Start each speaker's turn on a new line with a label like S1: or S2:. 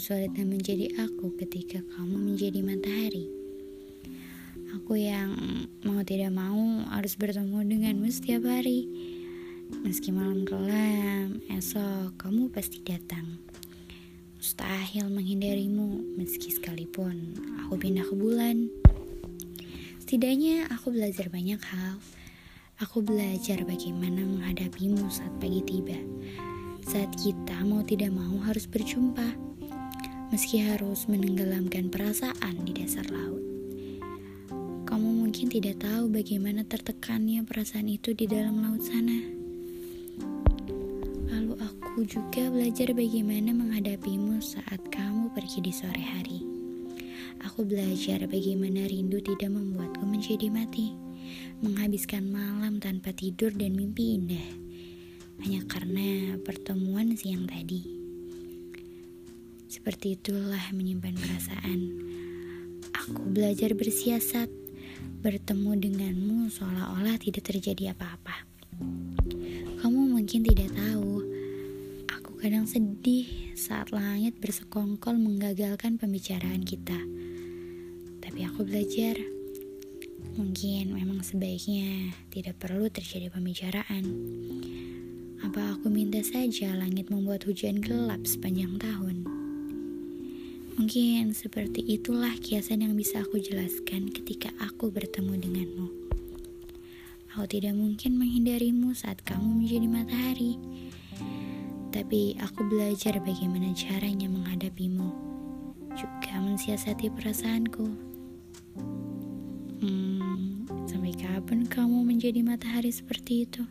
S1: sulitnya menjadi aku ketika kamu menjadi matahari. Aku yang mau tidak mau harus bertemu denganmu setiap hari. Meski malam kelam, esok kamu pasti datang. Mustahil menghindarimu meski sekalipun aku pindah ke bulan. Setidaknya aku belajar banyak hal. Aku belajar bagaimana menghadapimu saat pagi tiba. Saat kita mau tidak mau harus berjumpa. Meski harus menenggelamkan perasaan di dasar laut. Kamu mungkin tidak tahu bagaimana tertekannya perasaan itu di dalam laut sana. Lalu aku juga belajar bagaimana menghadapimu saat kamu pergi di sore hari. Aku belajar bagaimana rindu tidak membuatku menjadi mati menghabiskan malam tanpa tidur dan mimpi indah hanya karena pertemuan siang tadi. Seperti itulah menyimpan perasaan. Aku belajar bersiasat, bertemu denganmu seolah-olah tidak terjadi apa-apa. Kamu mungkin tidak tahu, aku kadang sedih saat langit bersekongkol menggagalkan pembicaraan kita. Tapi aku belajar Mungkin memang sebaiknya tidak perlu terjadi pembicaraan. Apa aku minta saja langit membuat hujan gelap sepanjang tahun? Mungkin seperti itulah kiasan yang bisa aku jelaskan ketika aku bertemu denganmu. Aku tidak mungkin menghindarimu saat kamu menjadi matahari. Tapi aku belajar bagaimana caranya menghadapimu, juga mensiasati perasaanku. Kapan kamu menjadi matahari seperti itu?